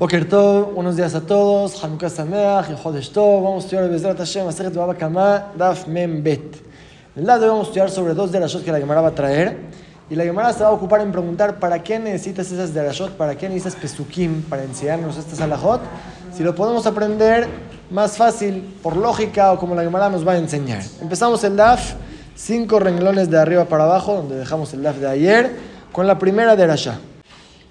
Boker Tov, buenos días a todos. Hanukkah Sameach, Yehodesh Tov. Vamos a estudiar el Bezrat Hashem, Maseret Baba Kama, Daf Mem Bet. El lado de hoy vamos a estudiar sobre dos derashot que la Gemara va a traer. Y la Gemara se va a ocupar en preguntar para qué necesitas esas derashot, para qué necesitas pesukim para enseñarnos estas alajot. Si lo podemos aprender más fácil, por lógica o como la Gemara nos va a enseñar. Empezamos el Daf, cinco renglones de arriba para abajo, donde dejamos el Daf de ayer, con la primera derashah.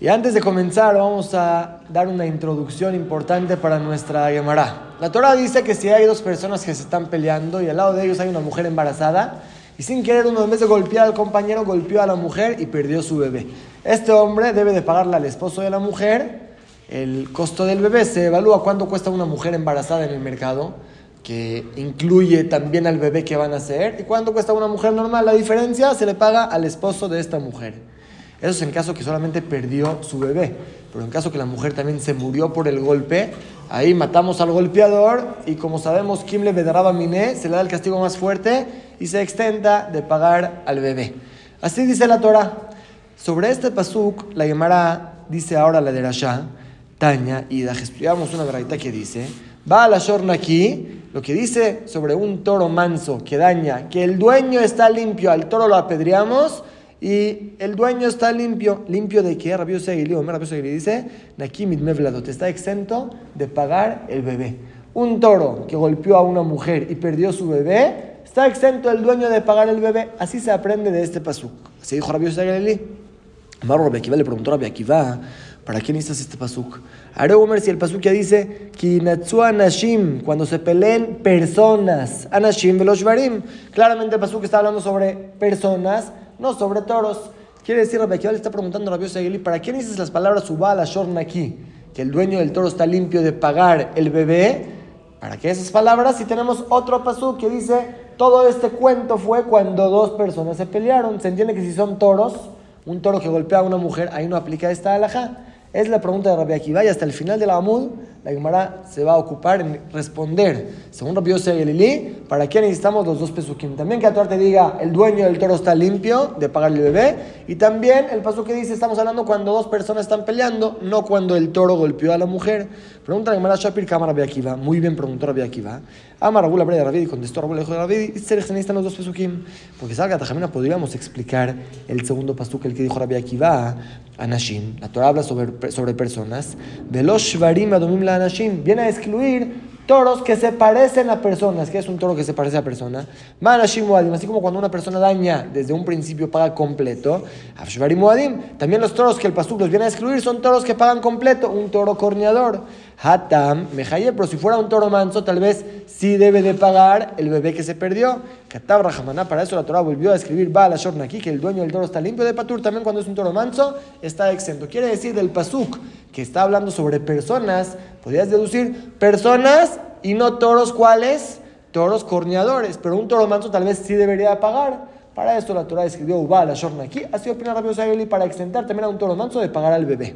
Y antes de comenzar, vamos a dar una introducción importante para nuestra Gemara. La Torah dice que si hay dos personas que se están peleando y al lado de ellos hay una mujer embarazada, y sin querer uno en vez de golpear al compañero, golpeó a la mujer y perdió su bebé. Este hombre debe de pagarle al esposo de la mujer el costo del bebé. Se evalúa cuánto cuesta una mujer embarazada en el mercado, que incluye también al bebé que van a hacer, y cuánto cuesta una mujer normal. La diferencia se le paga al esposo de esta mujer. Eso es en caso que solamente perdió su bebé. Pero en caso que la mujer también se murió por el golpe, ahí matamos al golpeador y como sabemos, Kim le vedaraba miné, se le da el castigo más fuerte y se extenda de pagar al bebé. Así dice la Torah. Sobre este pasuk, la Gemara dice ahora la de Rasha, Taña, y estudiamos una verdad que dice, va a la shorna aquí, lo que dice sobre un toro manso que daña, que el dueño está limpio, al toro lo apedreamos, y el dueño está limpio. ¿Limpio de qué? Rabio Segili, Omer Rabio Segili dice, Nakimit Mevladot, está exento de pagar el bebé. Un toro que golpeó a una mujer y perdió su bebé, está exento el dueño de pagar el bebé. Así se aprende de este pasuk. Así dijo Rabio Segili. Amaro Rabbi Akiva le preguntó a Rabbi Akiva, ¿para qué necesitas este pasuk? Haré Omer si el pasuk ya dice, Kinatsu Anashim, cuando se peleen personas, Anashim Veloshvarim. Claramente el pasuk está hablando sobre personas no sobre toros. Quiere decir, Rabbi le está preguntando a Rabbi Segeli, ¿para qué dices las palabras Ubal Shorna aquí? Que el dueño del toro está limpio de pagar el bebé. ¿Para qué esas palabras? Si tenemos otro pasú que dice, todo este cuento fue cuando dos personas se pelearon. Se entiende que si son toros, un toro que golpea a una mujer, ahí no aplica esta alhaja. Es la pregunta de Rabbi Akiva y hasta el final de la Amud la Gemara se va a ocupar en responder, según Rabbi Yosef y ¿para qué necesitamos los dos pesukim? También que a te diga, el dueño del toro está limpio de pagarle el bebé, y también el paso que dice, estamos hablando cuando dos personas están peleando, no cuando el toro golpeó a la mujer. Pregunta la Gemara Shapir Kamar Rabbi Akiva, muy bien preguntó Rabbi Akiva. Ama Rabul de Rabbi, contestó Rabul de Rabbi, y se necesitan los dos pesukim, porque salga Tajamina podríamos explicar el segundo pasuk, el que dijo Rabbi Akiva, Anashim. La Torah habla sobre, sobre personas. De los Shvarim Adomim la Anashim. Viene a excluir toros que se parecen a personas. ¿Qué es un toro que se parece a persona? Manashim Muadim. Así como cuando una persona daña desde un principio paga completo. Shvarim Muadim. También los toros que el pasuk los viene a excluir son toros que pagan completo. Un toro corneador. Hatam, Mejaye, pero si fuera un toro manso, tal vez sí debe de pagar el bebé que se perdió. Katab Rahamaná, para eso la Torah volvió a la Shorna aquí, que el dueño del toro está limpio de patur, también cuando es un toro manso, está exento. Quiere decir del pasuk, que está hablando sobre personas, podrías deducir personas y no toros cuáles, toros corneadores, pero un toro manso tal vez sí debería pagar. Para esto la Torah escribió Shorna aquí, así opina Rabbi Osageli para exentar también a un toro manso de pagar al bebé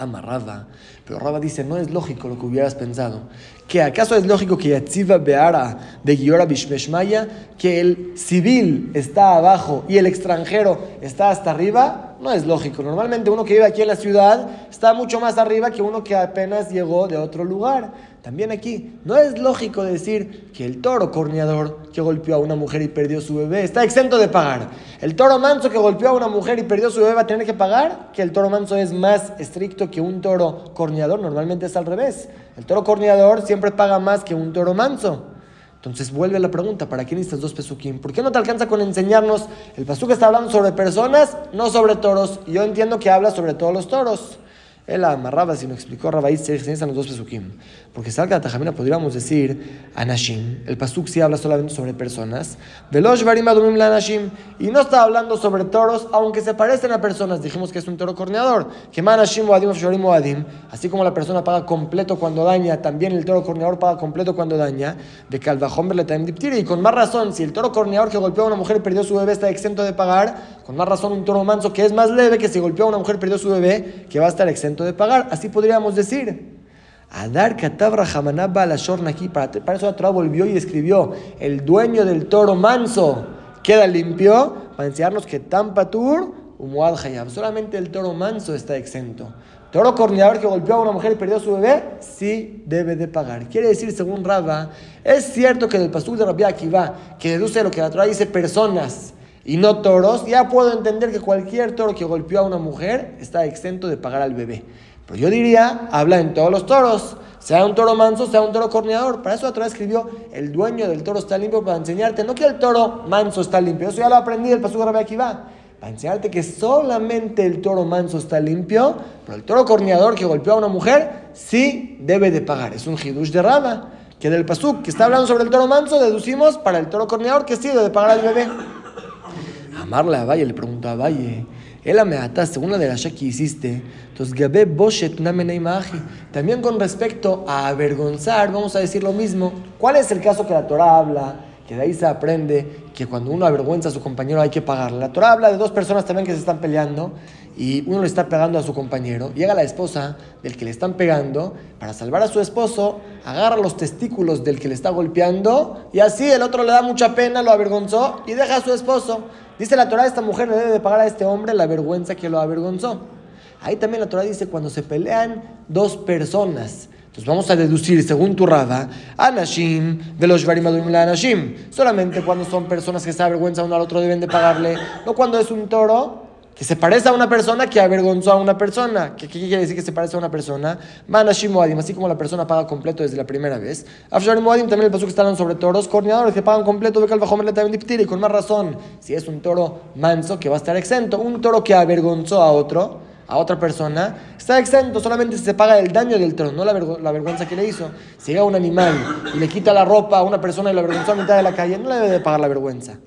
amarrada. Pero Raba dice, no es lógico lo que hubieras pensado. ¿Que acaso es lógico que Yatziva Beara de Giora Bishmeshmaya, que el civil está abajo y el extranjero está hasta arriba? No es lógico. Normalmente uno que vive aquí en la ciudad está mucho más arriba que uno que apenas llegó de otro lugar. También aquí, no es lógico decir que el toro corneador que golpeó a una mujer y perdió su bebé está exento de pagar. El toro manso que golpeó a una mujer y perdió su bebé va a tener que pagar, que el toro manso es más estricto que un toro corneador. Normalmente es al revés. El toro corneador siempre paga más que un toro manso. Entonces vuelve la pregunta, ¿para qué necesitas dos pesukim? ¿Por qué no te alcanza con enseñarnos? El pasuk está hablando sobre personas, no sobre toros. Yo entiendo que habla sobre todos los toros. Él amarraba, si no explicó Rabbi se necesitan los dos pesukim. Porque salga de Tajamina podríamos decir Anashim. El pasuk sí habla solamente sobre personas. Velosh varim la Anashim. Y no está hablando sobre toros, aunque se parecen a personas. Dijimos que es un toro corneador. Que Manashim o Adim o Adim. Así como la persona paga completo cuando daña, también el toro corneador paga completo cuando daña. De Calvajón Diptiri. Y con más razón, si el toro corneador que golpeó a una mujer perdió su bebé está exento de pagar, con más razón un toro manso que es más leve que si golpeó a una mujer perdió su bebé, que va a estar exento de pagar. Así podríamos decir. Adar Katabra Hamanaba la aquí. Para, eso la Torah volvió y escribió: El dueño del toro manso queda limpio. Para enseñarnos que Tampatur, Umuad Hayab. Solamente el toro manso está exento. Toro corneador que golpeó a una mujer y perdió a su bebé, sí debe de pagar. Quiere decir, según Raba, es cierto que del pasú de Rabbi Akiva, que deduce lo que la Torah dice personas y no toros, ya puedo entender que cualquier toro que golpeó a una mujer está exento de pagar al bebé. Pero yo diría, habla en todos los toros, sea un toro manso, sea un toro corneador. Para eso la Torah escribió, el dueño del toro está limpio para enseñarte, no que el toro manso está limpio, eso ya lo aprendí del pasú Rabbi Akiva para enseñarte que solamente el toro manso está limpio, pero el toro corneador que golpeó a una mujer sí debe de pagar. Es un hidush de rama, que del pasuk que está hablando sobre el toro manso deducimos para el toro corneador que sí debe de pagar al bebé. Amarle a Valle le pregunta a Valle, él me según la de la que hiciste, entonces Gabe Boshet También con respecto a avergonzar, vamos a decir lo mismo. ¿Cuál es el caso que la Torah habla? que de ahí se aprende que cuando uno avergüenza a su compañero hay que pagarle. La Torah habla de dos personas también que se están peleando y uno le está pegando a su compañero. Llega la esposa del que le están pegando para salvar a su esposo, agarra los testículos del que le está golpeando y así el otro le da mucha pena, lo avergonzó y deja a su esposo. Dice la Torah, esta mujer le debe de pagar a este hombre la vergüenza que lo avergonzó. Ahí también la Torah dice cuando se pelean dos personas entonces vamos a deducir, según tu Rada, Anashim de los la Anashim. Solamente cuando son personas que se avergüenzan uno al otro deben de pagarle. No cuando es un toro que se parece a una persona que avergonzó a una persona. ¿Qué, quiere decir que se parece a una persona? Manashim Moadim, así como la persona paga completo desde la primera vez. Afsharim Moadim también el paso que están sobre toros, coordinadores que pagan completo, y con más razón, si es un toro manso que va a estar exento, un toro que avergonzó a otro a otra persona, está exento, solamente se paga el daño del trono, no la, vergüenza que le hizo. Si llega un animal y le quita la ropa a una persona y la avergonzó a mitad de la calle, no le debe de pagar la vergüenza.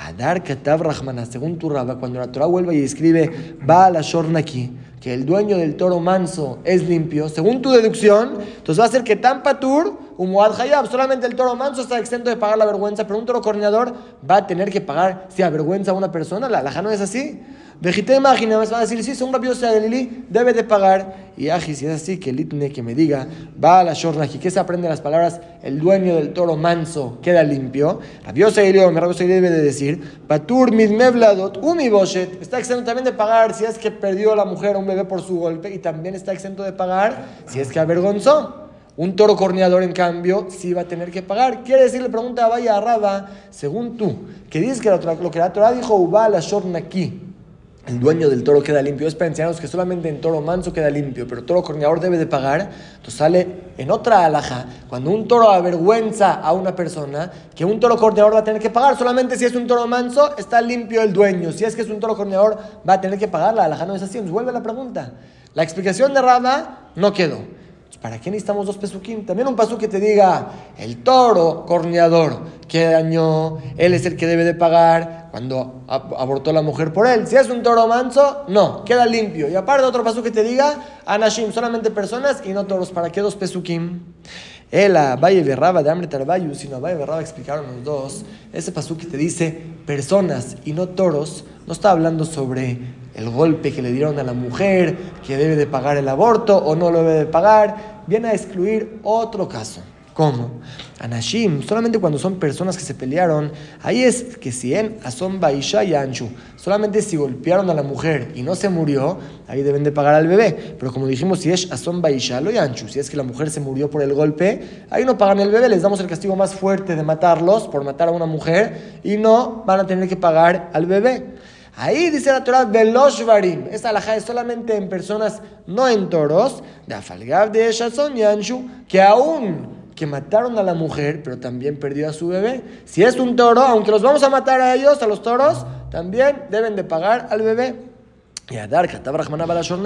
Adar Katav Rahmana, según tu Rabba, cuando la Torah vuelve y escribe, va a la aquí, que el dueño del toro manso es limpio, según tu deducción, entonces va a ser que tan patur, umuad hayab, solamente el toro manso está exento de pagar la vergüenza, pero un toro corneador va a tener que pagar si avergüenza a una persona, la laja no es así. Vejité imagina, va a decir, sí, según Rabbi de Lili, debe de pagar. Y Aji, si es así, que el itne que me diga, va a la shornaji, que se aprende las palabras, el dueño del toro manso queda limpio. Rabbi de Lili, Rabbi debe de decir, Patur mevladot umi boshet, está exento también de pagar si es que perdió la mujer a un bebé por su golpe, y también está exento de pagar si es que avergonzó. Un toro corneador, en cambio, sí va a tener que pagar. Quiere decir, le pregunta a Vaya Raba, según tú, que dices que lo que la Torah dijo, Uba la Shornaki, el dueño del toro queda limpio. Es para enseñarnos que solamente en toro manso queda limpio, pero toro corneador debe de pagar. Entonces sale en otra alhaja, cuando un toro avergüenza a una persona, que un toro corneador va a tener que pagar. Solamente si es un toro manso, está limpio el dueño. Si es que es un toro corneador, va a tener que pagar. La alhaja no es así. Nos vuelve la pregunta. La explicación de Rama no quedó. ¿Para qué necesitamos dos pesuquín? También un pasú que te diga, el toro corneador que dañó, él es el que debe de pagar cuando abortó la mujer por él. Si es un toro manso, no, queda limpio. Y aparte otro pasú que te diga, anashim, solamente personas y no toros. ¿Para qué dos pesuquín? El Valle de Raba de Amre Tarbayu, sino Valle de Raba explicaron los dos. Ese pasú que te dice personas y no toros, no está hablando sobre el golpe que le dieron a la mujer, que debe de pagar el aborto o no lo debe de pagar, viene a excluir otro caso. ¿Cómo? Anashim, solamente cuando son personas que se pelearon, ahí es que si en Asom Baisha y Anchu, solamente si golpearon a la mujer y no se murió, ahí deben de pagar al bebé. Pero como dijimos, si es Asom Baisha lo y Anchu, si es que la mujer se murió por el golpe, ahí no pagan el bebé, les damos el castigo más fuerte de matarlos por matar a una mujer y no van a tener que pagar al bebé. Ahí dice la Torah, Veloshvarim. Esta alhaja es solamente en personas, no en toros, de Afalgab de Shazon Yanshu, que aún que mataron a la mujer, pero también perdió a su bebé. Si es un toro, aunque los vamos a matar a ellos, a los toros, también deben de pagar al bebé. Y a Dar,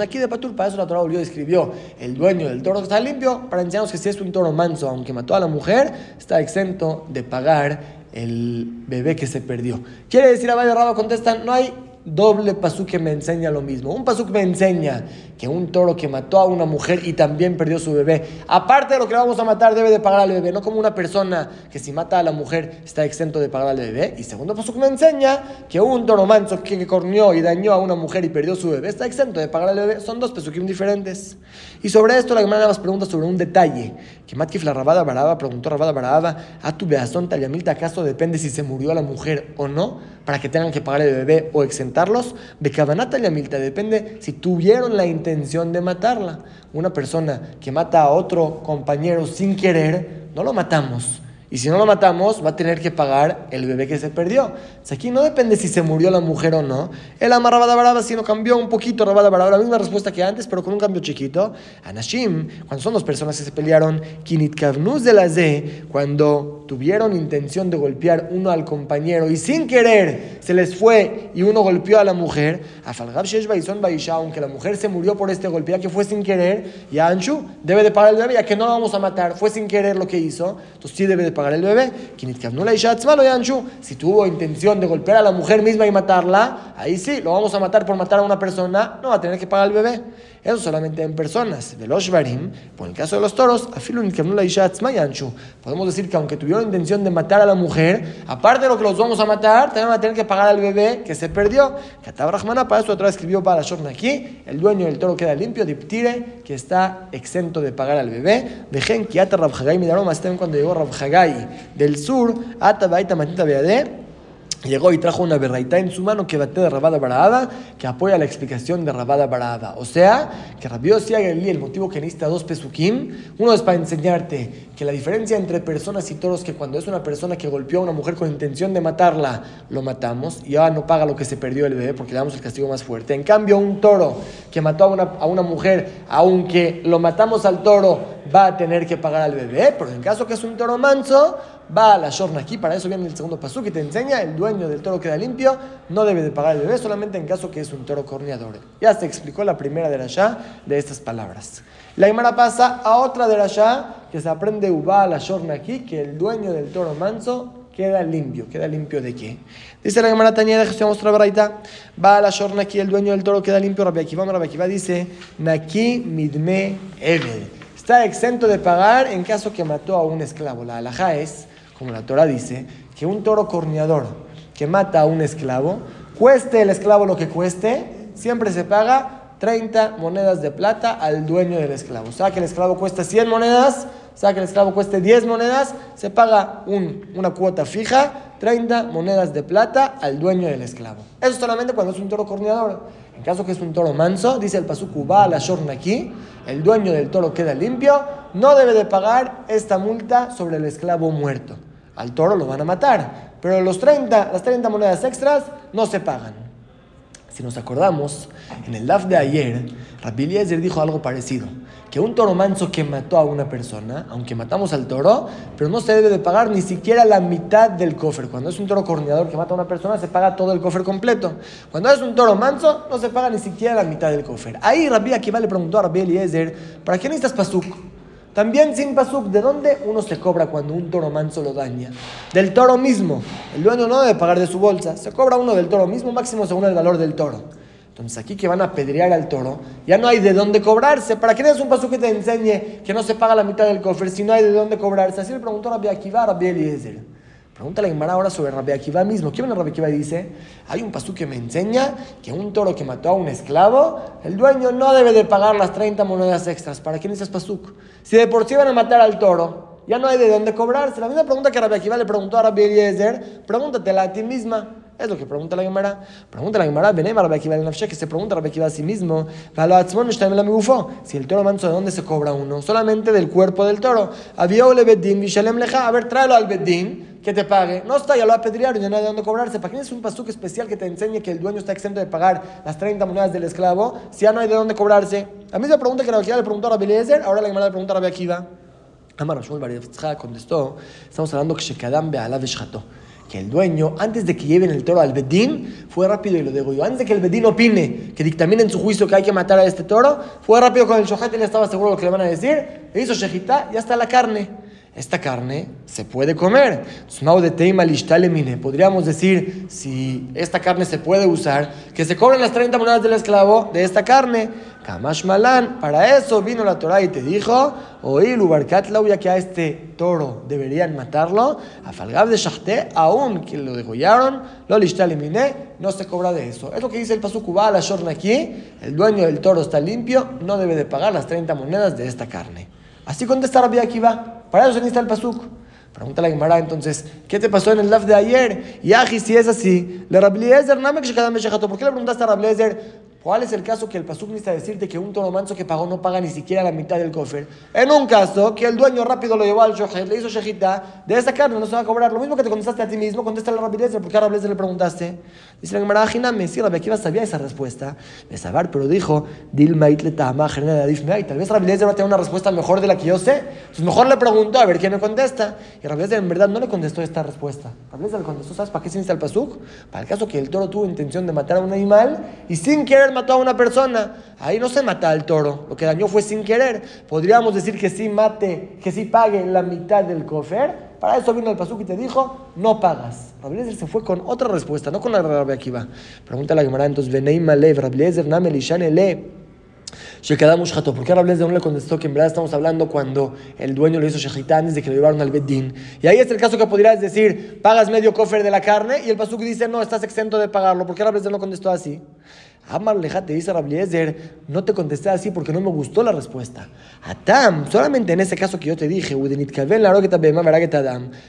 aquí de Patur, para eso la Torah volvió y escribió: el dueño del toro está limpio, para enseñarnos que si es un toro manso, aunque mató a la mujer, está exento de pagar el bebé que se perdió. Quiere decir, a Valle Raba contestan, no hay doble pasú que me enseña lo mismo. Un pasú que me enseña que un toro que mató a una mujer y también perdió su bebé, aparte de lo que vamos a matar, debe de pagar al bebé, no como una persona que si mata a la mujer está exento de pagar al bebé. Y segundo pasú que me enseña que un toro manso que cornió y dañó a una mujer y perdió su bebé está exento de pagar al bebé. Son dos pesukim diferentes. Y sobre esto la hermana más pregunta sobre un detalle que Matkif la Rabada Baraba preguntó Rabada Baraba, ¿a tu beazón Taliamilta acaso depende si se murió la mujer o no para que tengan que pagar el bebé o exentarlos? Becabanata Taliamilta depende si tuvieron la intención intención de matarla. Una persona que mata a otro compañero sin querer, no lo matamos. Y si no lo matamos, va a tener que pagar el bebé que se perdió. aquí no depende si se murió la mujer o no. El ama Rabada Baraba, si no cambió un poquito Rabada Baraba, la misma respuesta que antes, pero con un cambio chiquito. Anashim, cuando son dos personas que se pelearon, Kinit Kavnuz de la Z, cuando tuvieron intención de golpear uno al compañero y sin querer se les fue y uno golpeó a la mujer, a Falgab Shesh Baisha, aunque la mujer se murió por este golpe, ya que fue sin querer, y Anshu debe de pagar el bebé, ya que no lo vamos a matar, fue sin querer lo que hizo, entonces sí debe de pagar el bebé. Si tuvo intención de golpear a la mujer misma y matarla, ahí sí, lo vamos a matar por matar a una persona, no va a tener que pagar el bebé. Eso solamente en personas. De los Barim, por el caso de los toros, podemos decir que aunque tuvieron intención de matar a la mujer, aparte de lo que los vamos a matar, también van a tener que pagar al bebé que se perdió. Katab Rahmana, para eso otra vez escribió para aquí, el dueño del toro queda limpio, Diptire, que está exento de pagar al bebé. Dejen que Ata Rabhagai Midaroma, estén cuando llegó Rabhagai del sur, Ata Baita Matita Beade llegó y trajo una berraita en su mano que bate de Rabada Barada, que apoya la explicación de Rabada Barada. O sea, que Rabio Galí, el motivo que necesita dos pesukim, uno es para enseñarte que la diferencia entre personas y toros, que cuando es una persona que golpeó a una mujer con intención de matarla, lo matamos y ahora no paga lo que se perdió el bebé porque le damos el castigo más fuerte. En cambio, un toro que mató a una, a una mujer, aunque lo matamos al toro, va a tener que pagar al bebé, pero en caso que es un toro manso, va a la shorna aquí, para eso viene el segundo pasú que te enseña, el dueño del toro queda limpio, no debe de pagar el bebé, solamente en caso que es un toro corneador. Ya se explicó la primera de ya de estas palabras. La Imara pasa a otra de ya que se aprende uva a la shorna aquí, que el dueño del toro manso queda limpio. ¿Queda limpio de qué? Dice la Gemara Tañeda, de Jesús Braita, va a la shorna aquí, el dueño del toro queda limpio. Rabbi Akiva, Rabbi Akiva dice, Naki midme evel. Está exento de pagar en caso que mató a un esclavo. La alhaja es como la Torah dice, que un toro corneador que mata a un esclavo, cueste el esclavo lo que cueste, siempre se paga 30 monedas de plata al dueño del esclavo. O sea que el esclavo cuesta 100 monedas, o sea que el esclavo cueste 10 monedas, se paga una cuota fija, 30 monedas de plata al dueño del esclavo. Eso solamente cuando es un toro corneador. En caso que es un toro manso, dice el pasuku va a la shorna aquí, el dueño del toro queda limpio, no debe de pagar esta multa sobre el esclavo muerto. Al toro lo van a matar, pero los 30, las 30 monedas extras no se pagan. Si nos acordamos, en el DAF de ayer, Rabbi Eliezer dijo algo parecido, que un toro manso que mató a una persona, aunque matamos al toro, pero no se debe de pagar ni siquiera la mitad del cofre. Cuando es un toro corneador que mata a una persona, se paga todo el cofre completo. Cuando es un toro manso, no se paga ni siquiera la mitad del cofre. Ahí Rabbi Akiva le preguntó a Rabbi Eliezer, ¿para qué necesitas pasuk? También sin pasuk, ¿de dónde uno se cobra cuando un toro manso lo daña? Del toro mismo. El dueño no debe pagar de su bolsa, se cobra uno del toro mismo, máximo según el valor del toro. Entonces aquí que van a pedrear al toro, ya no hay de dónde cobrarse. ¿Para qué es un paso que te enseñe que no se paga la mitad del cofre si no hay de dónde cobrarse? Así le preguntó Rabbi Akiva Rabbi Eliezer. Pregúntale a Gemara ahora sobre Rabbi Akiva mismo. ¿Qué viene Rabbi Akiva y dice? Hay un pasú que me enseña que un toro que mató a un esclavo, el dueño no debe de pagar las 30 monedas extras. ¿Para qué necesitas pasuk? Si de por sí van a matar al toro, ya no hay de dónde cobrarse. La misma pregunta que Rabbi Akiva le preguntó a Rabbi Eliezer, pregúntatela a ti misma. Es lo que pregunta la Gemara. Pregunta la Gemara, Benem Rabbi Akiva el que se pregunta Rabbi Akiva a sí mismo, si el toro manso, ¿de dónde se cobra uno? Solamente del cuerpo del toro. Había ole beddin, vishalem leja, a ver, tráelo al beddin que te pague. No está, ya lo apedrearon, ya no hay de dónde cobrarse. ¿Para qué es un pasuk especial que te enseñe que el dueño está exento de pagar las 30 monedas del esclavo si ya no hay de dónde cobrarse? La misma pregunta que la le preguntó a Rabbi Eliezer, ahora la Gemara le pregunta a Rabbi Akiva. Amar Shmuel contestó, estamos hablando que Shekadam Be'ala que el dueño, antes de que lleven el toro al Bedín, fue rápido y lo degolló. Antes de que el Bedín opine, que dictamine en su juicio que hay que matar a este toro, fue rápido con el shohat, él estaba seguro lo que le van a decir, le hizo shejita, ya está la carne esta carne se puede comer. Podríamos decir, si esta carne se puede usar, que se cobren las 30 monedas del esclavo de esta carne. Kamash Malan, para eso vino la Torah y te dijo, oí Lubarkatlau, ya que a este toro deberían matarlo, a Falgab de Shachté, aún que lo degollaron, lo lishtalemine, no se cobra de eso. Es lo que dice el Pasukubá, la Shorna aquí, el dueño del toro está limpio, no debe de pagar las 30 monedas de esta carne. Así contesta Rabbi Akiva. Para eso se necesita el pasuk. Pregunta la Gemara entonces, ¿qué te pasó en el laf de ayer? Y si es así, le ¿por qué le preguntaste a Rabliezer? ¿Cuál es el caso que el pasuk necesita decirte que un toro manso que pagó no paga ni siquiera la mitad del cofre? En un caso que el dueño rápido lo llevó al shohet, le hizo shejita, de esa carne no se va a cobrar. Lo mismo que te contestaste a ti mismo, contesta la rapidez, porque a Rablezer le preguntaste. Dice la Gemara, me sí, Rabbi Akiva sabía esa respuesta. De saber, pero dijo, Dilma itleta, tal vez Rablezer va a tener una respuesta mejor de la que yo sé. Entonces mejor le preguntó a ver quién me contesta. Y Rablezer en verdad no le contestó esta respuesta. Rablezer le contestó, ¿sabes para qué se necesita el pasuk? Para el caso que el toro tuvo intención de matar a un animal y sin querer mató a una persona. Ahí no se mata al toro, lo que dañó fue sin querer. Podríamos decir que sí mate, que sí pague la mitad del cofer. Para eso vino el pasuk y te dijo, no pagas. Rabbi se fue con otra respuesta, no con la de Akiva. Pregunta la Gemara, entonces, Veneima le, Rabbi Namel le. Shekadamush Jato. ¿Por qué Rabbi no le contestó que en verdad estamos hablando cuando el dueño lo hizo Shechitá antes de que lo llevaron al Beddin? Y ahí es el caso que podrías decir, pagas medio cofre de la carne y el pasuk dice, no, estás exento de pagarlo. ¿Por qué Rabbi no contestó así? Amar te dice Rabliezer, no te contesté así porque no me gustó la respuesta. Atam, solamente en ese caso que yo te dije,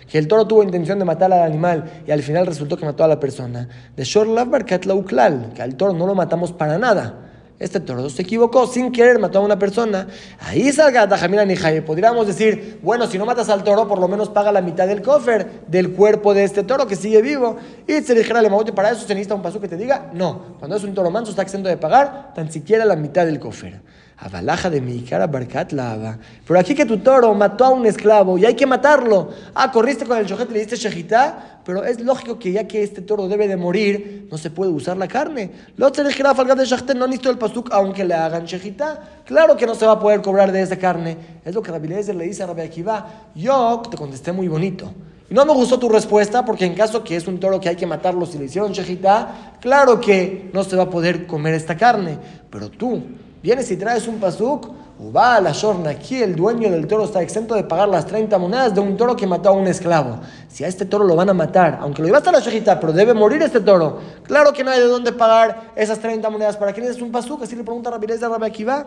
que el toro tuvo intención de matar al animal y al final resultó que mató a la persona. De Shor que al toro no lo matamos para nada. Este toro se equivocó, sin querer mató a una persona. Ahí salga Tajamina Nijaye. Podríamos decir, bueno, si no matas al toro, por lo menos paga la mitad del cofre del cuerpo de este toro que sigue vivo. Y se dijera le para eso se necesita un paso que te diga, no, cuando es un toro manso está exento de pagar tan siquiera la mitad del cofre. Abalaja de mi cara barcat lava. Pero aquí que tu toro mató a un esclavo y hay que matarlo. Ah, corriste con el chojet y le diste shejitá. Pero es lógico que ya que este toro debe de morir, no se puede usar la carne. De no necesito el pasuk aunque le hagan shejitá. Claro que no se va a poder cobrar de esa carne. Es lo que Rabbi le dice a Rabbi Akiva. Yo te contesté muy bonito. Y no me gustó tu respuesta porque en caso que es un toro que hay que matarlo si le hicieron shejitá, claro que no se va a poder comer esta carne. Pero tú Vienes y traes un pasuk, va a la shorna, aquí el dueño del toro está exento de pagar las 30 monedas de un toro que mató a un esclavo. Si a este toro lo van a matar, aunque lo llevaste a la shejita, pero debe morir este toro, claro que no hay de dónde pagar esas 30 monedas. ¿Para quién es un pasuk? Así le pregunta Rabbi de Rabbi Akiva.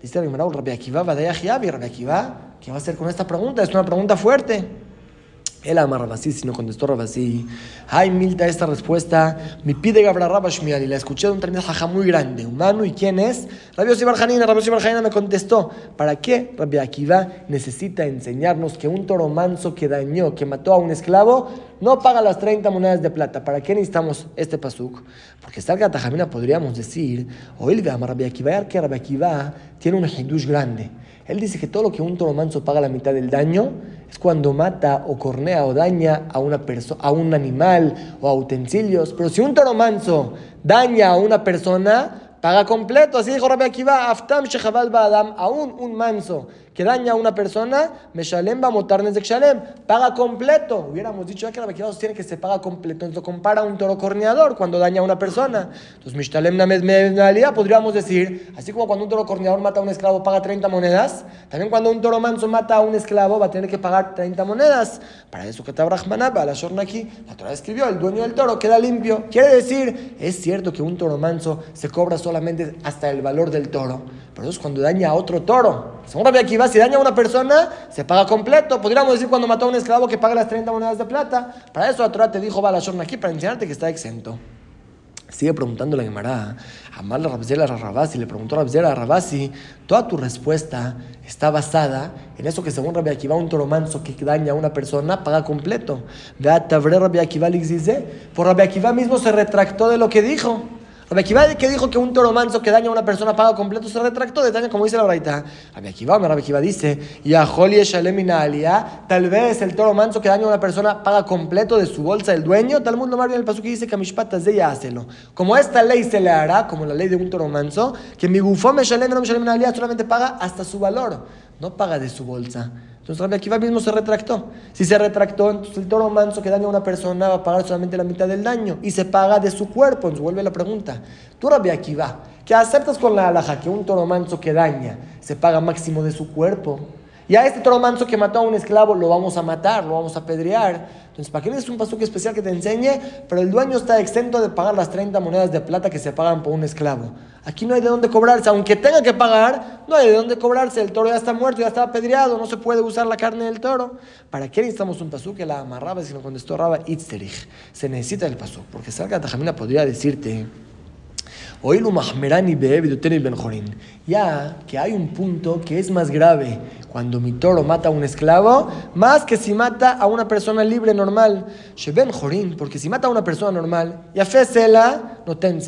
Dice Rabbi Akiva, va de Akiva, ¿qué va a hacer con esta pregunta? Es una pregunta fuerte. Él ama Rabasí, si no contestó Rabasí. Ay, Milta, esta respuesta. Mi pide Gabra Rabashmial y la escuché de un tren jaja muy grande. Humano, ¿y quién es? Rabbi Barjanina. Rabbi me contestó. ¿Para qué Rabbi Akiva necesita enseñarnos que un toro manso que dañó, que mató a un esclavo, no paga las 30 monedas de plata? ¿Para qué necesitamos este pasuk? Porque salga Tajamina podríamos decir, o ama Rabbi Akiva, que Rabbi Akiva tiene un hindush grande. Él dice que todo lo que un toro manso paga la mitad del daño es cuando mata o cornea o daña a, una a un animal o a utensilios. Pero si un toro manso daña a una persona, paga completo. Así dijo Rabbi Akiva, Aftam Shechaval Adam, aún un manso que daña a una persona, Meshalem va a motarnes de Shalem, paga completo. Hubiéramos dicho que la tiene que se paga completo. Entonces compara un toro corneador cuando daña a una persona. Entonces, Mishalem Named podríamos decir, así como cuando un toro corneador mata a un esclavo, paga 30 monedas, también cuando un toro manso mata a un esclavo, va a tener que pagar 30 monedas. Para eso que Tabrahmanaba, la aquí, la Torah escribió, el dueño del toro queda limpio. Quiere decir, es cierto que un toro manso se cobra solamente hasta el valor del toro, pero eso es cuando daña a otro toro. Según Rabbi Akiva, si daña a una persona, se paga completo. Podríamos decir cuando mató a un esclavo que paga las 30 monedas de plata. Para eso la Torah te dijo, va la aquí para enseñarte que está exento. Sigue preguntando la Gemara, Amal Rabzela Rabasi, le preguntó a Rabzela Rabasi, toda tu respuesta está basada en eso que según Rabbi Akiva, un toro manso que daña a una persona paga completo. Por Rabbi Akiva mismo se retractó de lo que dijo. Rabbi que dijo que un toro manso que daña a una persona paga completo se retractó de daño como dice la braita. Rabbi Akiva, Rabbi dice, tal vez el toro manso que daña a una persona paga completo de su bolsa el dueño, tal mundo más bien el paso que dice que a mis patas de ella hácelo. Como esta ley se le hará, como la ley de un toro manso, que mi gufó me no me solamente paga hasta su valor, no paga de su bolsa. Entonces Rabbi Akiva mismo se retractó. Si se retractó, entonces el toro manso que daña a una persona va a pagar solamente la mitad del daño y se paga de su cuerpo. Entonces vuelve la pregunta. Tú Rabbi Akiva, que aceptas con la alhaja que un toro manso que daña se paga máximo de su cuerpo. Y este toro manso que mató a un esclavo lo vamos a matar, lo vamos a pedrear. Entonces, ¿para qué es un pasuque especial que te enseñe? Pero el dueño está exento de pagar las 30 monedas de plata que se pagan por un esclavo. Aquí no hay de dónde cobrarse, aunque tenga que pagar, no hay de dónde cobrarse. El toro ya está muerto, ya está apedreado, no se puede usar la carne del toro. ¿Para qué necesitamos un pasú que la amarraba? Si no contestó Raba Itzterich. Se necesita el pasú, porque salga Tajamina podría decirte. Oilu Mahmerani Ben Jorin. Ya que hay un punto que es más grave cuando mi toro mata a un esclavo, más que si mata a una persona libre normal. Ben Jorin, porque si mata a una persona normal, ya fe no ten.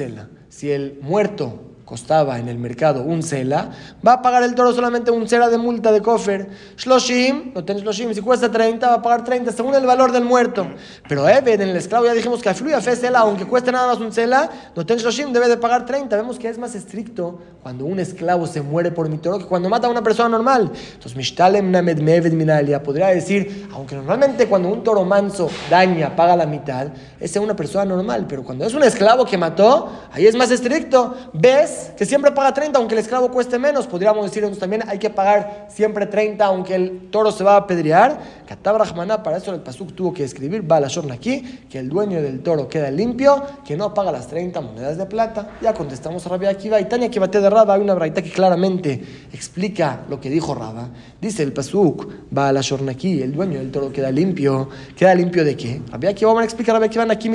Si el muerto costaba en el mercado un cela, va a pagar el toro solamente un cela de multa de cofer. Shloshim, no tienes shloshim, si cuesta 30, va a pagar 30 según el valor del muerto. Pero Eben, en el esclavo ya dijimos que afluya fe cela, aunque cueste nada más un cela, no tienes shloshim, debe de pagar 30. Vemos que es más estricto cuando un esclavo se muere por mi toro que cuando mata a una persona normal. Entonces, Mishtalem Named Meved Minalia podría decir, aunque normalmente cuando un toro manso daña, paga la mitad, es una persona normal, pero cuando es un esclavo que mató, ahí es más estricto. ¿Ves? Que siempre paga 30 aunque el esclavo cueste menos. Podríamos decir también hay que pagar siempre 30 aunque el toro se va a apedrear. Katab para eso el Pasuk tuvo que escriir, va la aquí, que el dueño del toro queda limpio, que no paga las 30 monedas de plata. Ya contestamos a Rabia Akiva y Tania bate de Raba. Hay una braita que claramente explica lo que dijo Raba. Dice el Pasuk, va la aquí, el dueño del toro queda limpio. ¿Queda limpio de qué? Rabia Akiva, vamos a explicar Rabia Akiva aquí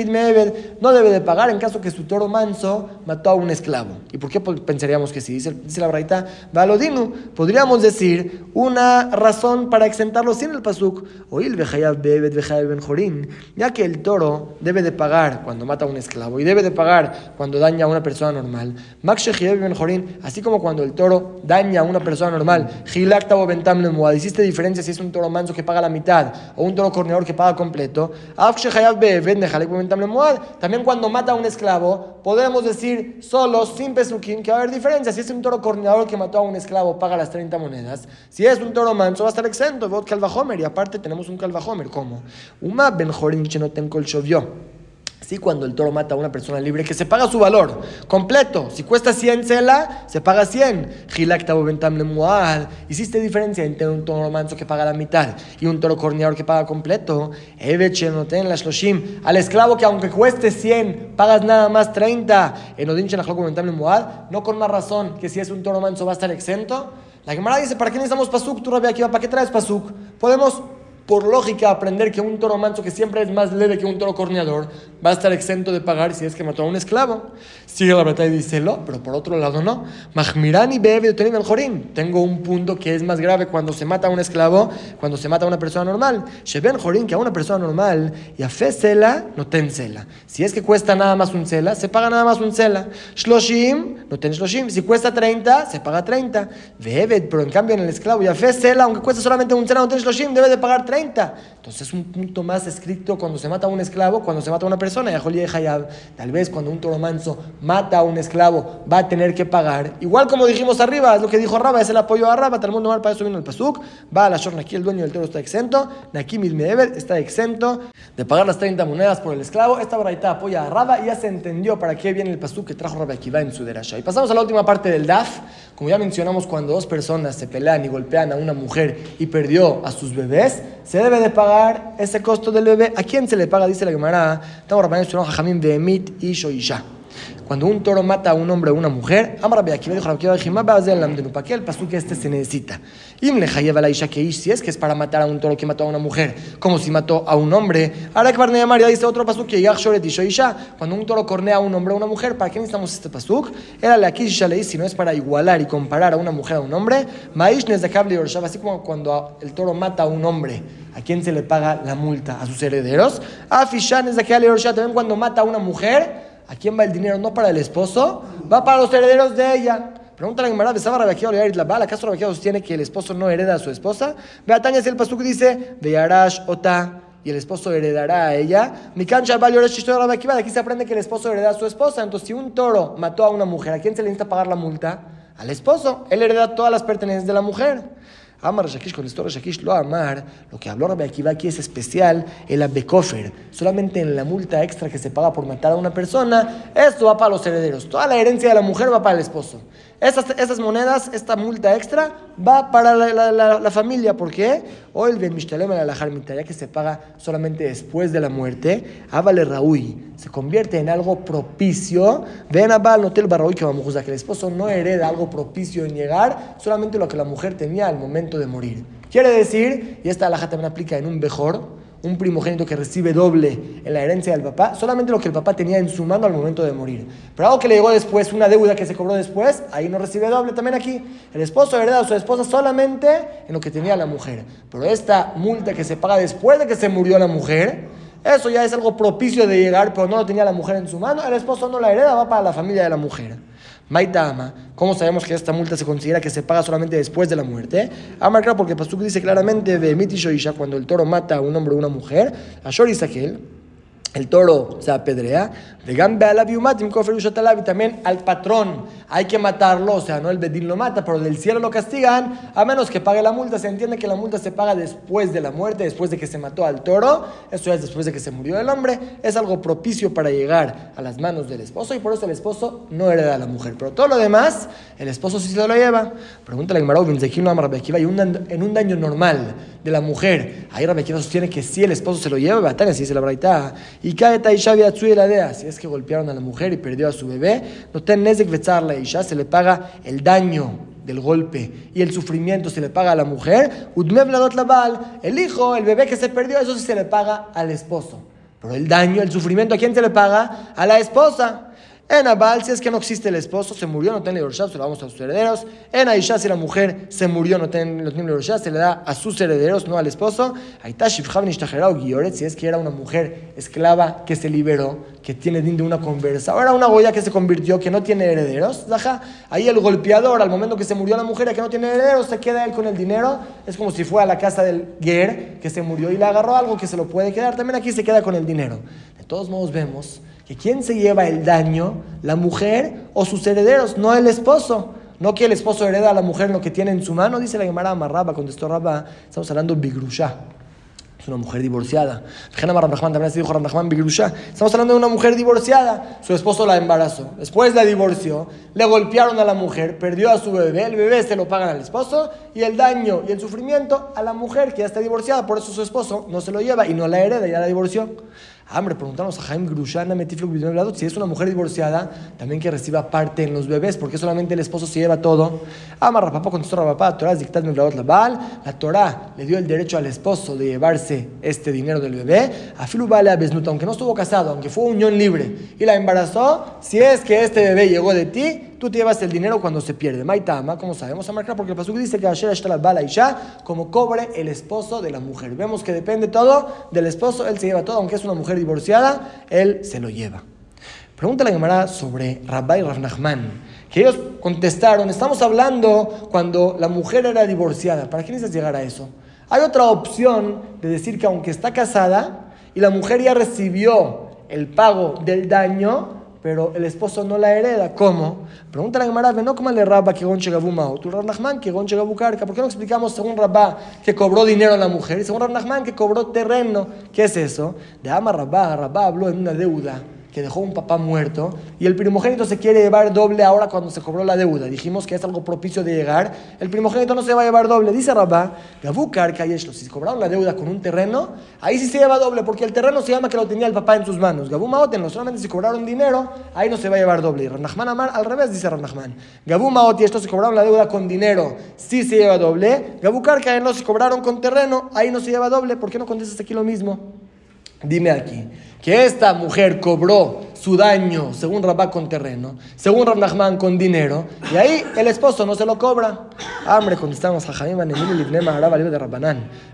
no debe de pagar en caso que su toro manso mató a un esclavo. ¿Y por qué pensaríamos que sí? Dice, dice la braita, Valodinu, podríamos decir una razón para exentarlo sin el pasuk, oil ben ya que el toro debe de pagar cuando mata a un esclavo y debe de pagar cuando daña a una persona normal. ben así como cuando el toro daña a una persona normal, o bentam hiciste diferencia si es un toro manso que paga la mitad o un toro corneador que paga completo. También cuando mata a un esclavo, podemos decir solo, sin que va a haber diferencia. Si es un toro coordinador que mató a un esclavo, paga las 30 monedas. Si es un toro manso, va a estar exento. Vot calvajomer. Y aparte tenemos un calvajomer. ¿Cómo? Uma ben tengo el llovió. Sí, cuando el toro mata a una persona libre, que se paga su valor completo. Si cuesta 100 cela, se paga 100. Hiciste diferencia entre un toro manso que paga la mitad y un toro corneador que paga completo. Al esclavo que aunque cueste 100, pagas nada más 30. No con más razón que si es un toro manso va a estar exento. La Gemara dice, ¿para qué necesitamos pasuk? Tú, Rabia ¿para qué traes pasuk? Podemos por lógica, aprender que un toro manso que siempre es más leve que un toro corneador va a estar exento de pagar si es que mató a un esclavo. Sigue la batalla y dice pero por otro lado no. Mahmirani bebe el jorim. Tengo un punto que es más grave cuando se mata a un esclavo, cuando se mata a una persona normal. Sheben jorim, que a una persona normal, y a fe cela, no ten cela. Si es que cuesta nada más un cela, se paga nada más un cela. Shloshim, no ten shloshim. Si cuesta 30, se paga 30. Bebe, pero en cambio en el esclavo, y a fe cela, aunque cuesta solamente un cela, no ten shloshim, debe de pagar 30. Entonces es un punto más escrito cuando se mata a un esclavo, cuando se mata a una persona. Tal vez cuando un toro manso mata a un esclavo va a tener que pagar. Igual como dijimos arriba, es lo que dijo Raba, es el apoyo a Raba. Tal mundo mal para eso vino el Pasuk. Va a la Shorna aquí, el dueño del toro está exento. Naki Medeber está exento de pagar las 30 monedas por el esclavo. Esta braita apoya a Raba y ya se entendió para qué viene el Pasuk que trajo Raba va en su derasha. Y pasamos a la última parte del DAF. Como ya mencionamos, cuando dos personas se pelean y golpean a una mujer y perdió a sus bebés, se debe de pagar ese costo del bebé. ¿A quién se le paga? Dice la Gemara. Estamos Jajamín de Emit y Shoisha. Cuando un toro mata a un hombre o una mujer, Amar aquí dijo ¿para qué el que este se necesita? Si es que es para matar a un toro que mató a una mujer, como si mató a un hombre. Ahora que Barnea María dice otro pasuk que cuando un toro cornea a un hombre o una mujer, ¿para qué necesitamos este pasuk? Era la aquí si no es para igualar y comparar a una mujer a un hombre. Así como cuando el toro mata a un hombre, ¿a quién se le paga la multa? ¿A sus herederos? A Fishan es de también cuando mata a una mujer. ¿A quién va el dinero? No para el esposo, va para los herederos de ella. Pregunta la Gemara, ¿besaba Rabaquía la bala? ¿Acaso Rabaquía sostiene que el esposo no hereda a su esposa? Beataña si el pasuk dice, Yarash ota, y el esposo heredará a ella. Mi cancha de aquí se aprende que el esposo hereda a su esposa. Entonces, si un toro mató a una mujer, ¿a quién se le necesita pagar la multa? Al esposo. Él hereda todas las pertenencias de la mujer. Amar Shakish con esto Shakish lo amar, lo que habló Rabbi Akiva aquí es especial, el abekofer. Solamente en la multa extra que se paga por matar a una persona, esto va para los herederos. Toda la herencia de la mujer va para el esposo. Esas, esas monedas, esta multa extra, va para la, la, la, familia. ¿Por qué? O el Ben Mishtalem la ya que se paga solamente después de la muerte, Abale Raúl se convierte en algo propicio. Ven a Bal Notel Barraúi que vamos a que el esposo no hereda algo propicio en llegar, solamente lo que la mujer tenía al momento de morir. Quiere decir, y esta alhaja también aplica en un mejor, un primogénito que recibe doble en la herencia del papá, solamente lo que el papá tenía en su mano al momento de morir. Pero algo que le llegó después, una deuda que se cobró después, ahí no recibe doble. También aquí, el esposo hereda a su esposa solamente en lo que tenía la mujer. Pero esta multa que se paga después de que se murió la mujer, eso ya es algo propicio de llegar, pero no lo tenía la mujer en su mano, el esposo no la hereda, va para la familia de la mujer. Maitama, ¿cómo sabemos que esta multa se considera que se paga solamente después de la muerte? Amarca porque Pasuk dice claramente de Mitishoisha, cuando el toro mata a un hombre o una mujer, a Shori el toro se apedrea, y también al patrón hay que matarlo, o sea, no el bedín lo mata, pero del cielo lo castigan, a menos que pague la multa. Se entiende que la multa se paga después de la muerte, después de que se mató al toro, eso es después de que se murió el hombre, es algo propicio para llegar a las manos del esposo y por eso el esposo no hereda a la mujer. Pero todo lo demás, el esposo sí se lo lleva. Pregúntale a y en un daño normal de la mujer, ahí Rabekiva sostiene que si el esposo se lo lleva, Batania, si se la braita, y cae Taishavi Atsui la si es que golpearon a la mujer y perdió a su bebé, no ten Nezek la Isha, se le paga el daño del golpe y el sufrimiento se le paga a la mujer, Udmev el hijo, el bebé que se perdió, eso sí se le paga al esposo. Pero el daño, el sufrimiento, ¿a quién se le paga? A la esposa. En Abal, si es que no existe el esposo, se murió, no tiene Yorshab, se lo damos a sus herederos. En Aisha, si la mujer se murió, no tiene, no se le da a sus herederos, no al esposo. si es que era una mujer esclava que se liberó, que tiene din de una conversa. Ahora una goya que se convirtió, que no tiene herederos. Ahí el golpeador, al momento que se murió la mujer, que no tiene herederos, se queda él con el dinero. Es como si fue a la casa del Ger, que se murió y le agarró algo que se lo puede quedar. También aquí se queda con el dinero. De todos modos vemos que quién se lleva el daño, la mujer o sus herederos, no el esposo. No que el esposo hereda a la mujer lo que tiene en su mano, dice la Gemara Amarraba, contestó Rabba, estamos hablando de Bigrusha. Es una mujer divorciada. Estamos hablando de una mujer divorciada. Su esposo la embarazó. Después la divorció. Le golpearon a la mujer. Perdió a su bebé. El bebé se lo pagan al esposo. Y el daño y el sufrimiento a la mujer que ya está divorciada. Por eso su esposo no se lo lleva y no la hereda, ya la divorció. Hombre, preguntamos a Jaime Grushana si es una mujer divorciada, también que reciba parte en los bebés, porque solamente el esposo se lleva todo. Amar papá contestó papá, Torah dictad la La Torah le dio el derecho al esposo de llevarse este dinero del bebé. A Filu vale a Besnuta, aunque no estuvo casado, aunque fue unión libre y la embarazó, si es que este bebé llegó de ti, tú te llevas el dinero cuando se pierde. Maitama, como sabemos, a porque el pasuk dice que ayer está la bala y ya, como cobre el esposo de la mujer. Vemos que depende todo del esposo, él se lleva todo, aunque es una mujer divorciada, él se lo lleva. Pregunta la Gemara sobre Rabbi Rav que ellos contestaron, estamos hablando cuando la mujer era divorciada. ¿Para qué necesitas llegar a eso? Hay otra opción de decir que aunque está casada y la mujer ya recibió el pago del daño, pero el esposo no la hereda. ¿Cómo? Pregunta la Gemara, no como le rabba que gonche gabu mao, tu Nachman que gonche gabu carca. ¿Por qué no explicamos según Rabba que cobró dinero a la mujer y según Rab Nachman que cobró terreno? ¿Qué es eso? De ama Rabba, Rabba habló en una deuda que dejó un papá muerto y el primogénito se quiere llevar doble ahora cuando se cobró la deuda. Dijimos que es algo propicio de llegar. El primogénito no se va a llevar doble. Dice Rabá, si cobraron la deuda con un terreno, ahí sí se lleva doble porque el terreno se llama que lo tenía el papá en sus manos. Gabú no solamente si cobraron dinero, ahí no se va a llevar doble. Y Amar al revés dice Ranachman. Gabú y estos si cobraron la deuda con dinero, sí se lleva doble. Gabú no si cobraron con terreno, ahí no se lleva doble. ¿Por qué no contestas aquí lo mismo? Dime aquí que esta mujer cobró su daño, según Rabá, con terreno, según Rab Nachman, con dinero, y ahí el esposo no se lo cobra. Hambre, contestamos a Jaime.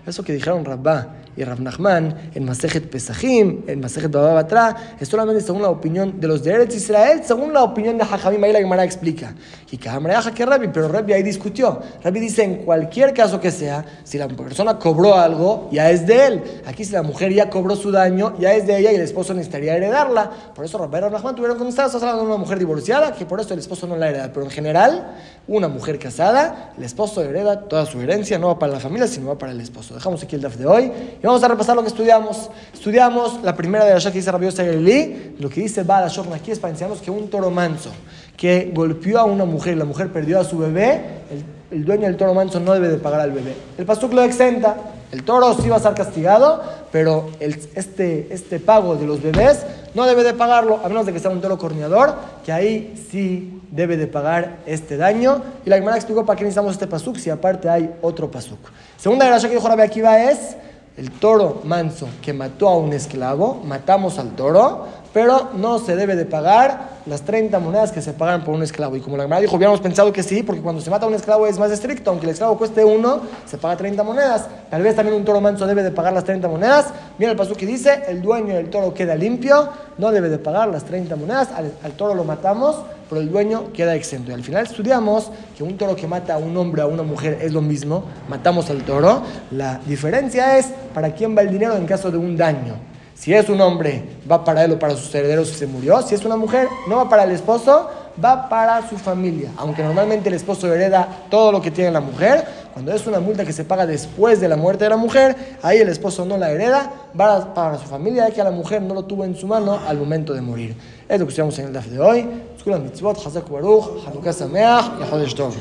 Eso que dijeron Rabá y Rab Nachman en Masejet Pesachim, en Masejet Bababatra, es solamente según la opinión de los de Eretz Israel, según la opinión de Jajamim, ahí la Gemara explica. Y Hambre que Rabbi, pero Rabbi ahí discutió. Rabbi dice, en cualquier caso que sea, si la persona cobró algo, ya es de él. Aquí si la mujer ya cobró su daño, ya es de ella y el esposo necesitaría heredarla. Por eso Rabbi y Nachman tuvieron que estar hablando de una mujer divorciada, que por eso el esposo no la hereda. Pero en general, una mujer casada, el esposo hereda toda su herencia, no va para la familia, sino va para el esposo. Dejamos aquí el DAF de hoy y vamos a repasar lo que estudiamos. Estudiamos la primera de la que dice Rabbi Galilí, lo que dice Bala aquí es para enseñarnos que un toro manso que golpeó a una mujer y la mujer perdió a su bebé, el, dueño del toro manso no debe de pagar al bebé. El pastor lo exenta. El toro sí va a ser castigado, pero este, este pago de los bebés no debe de pagarlo, a menos de que sea un toro corneador, que ahí sí debe de pagar este daño. Y la hermana explicó para qué necesitamos este pasuk, si aparte hay otro pasuk. Segunda gracia que dijo Rabbi Akiva es el toro manso que mató a un esclavo, matamos al toro, pero no se debe de pagar las 30 monedas que se pagan por un esclavo. Y como la Gemara dijo, hubiéramos pensado que sí, porque cuando se mata a un esclavo es más estricto, aunque el esclavo cueste uno, se paga 30 monedas. Tal vez también un toro manso debe de pagar las 30 monedas. Mira el paso que dice, el dueño del toro queda limpio, no debe de pagar las 30 monedas, al, toro lo matamos, pero el dueño queda exento. Y al final estudiamos que un toro que mata a un hombre o a una mujer es lo mismo, matamos al toro. La diferencia es para quién va el dinero en caso de un daño. Si es un hombre, va para él o para sus herederos si se murió. Si es una mujer, no va para el esposo, va para su familia. Aunque normalmente el esposo hereda todo lo que tiene la mujer, cuando es una multa que se paga después de la muerte de la mujer, ahí el esposo no la hereda, va para su familia, ya que a la mujer no lo tuvo en su mano al momento de morir. Es lo que estudiamos en el DAF de hoy. Mitzvot, Hazak Baruch, Hanukkah Sameach y Tov.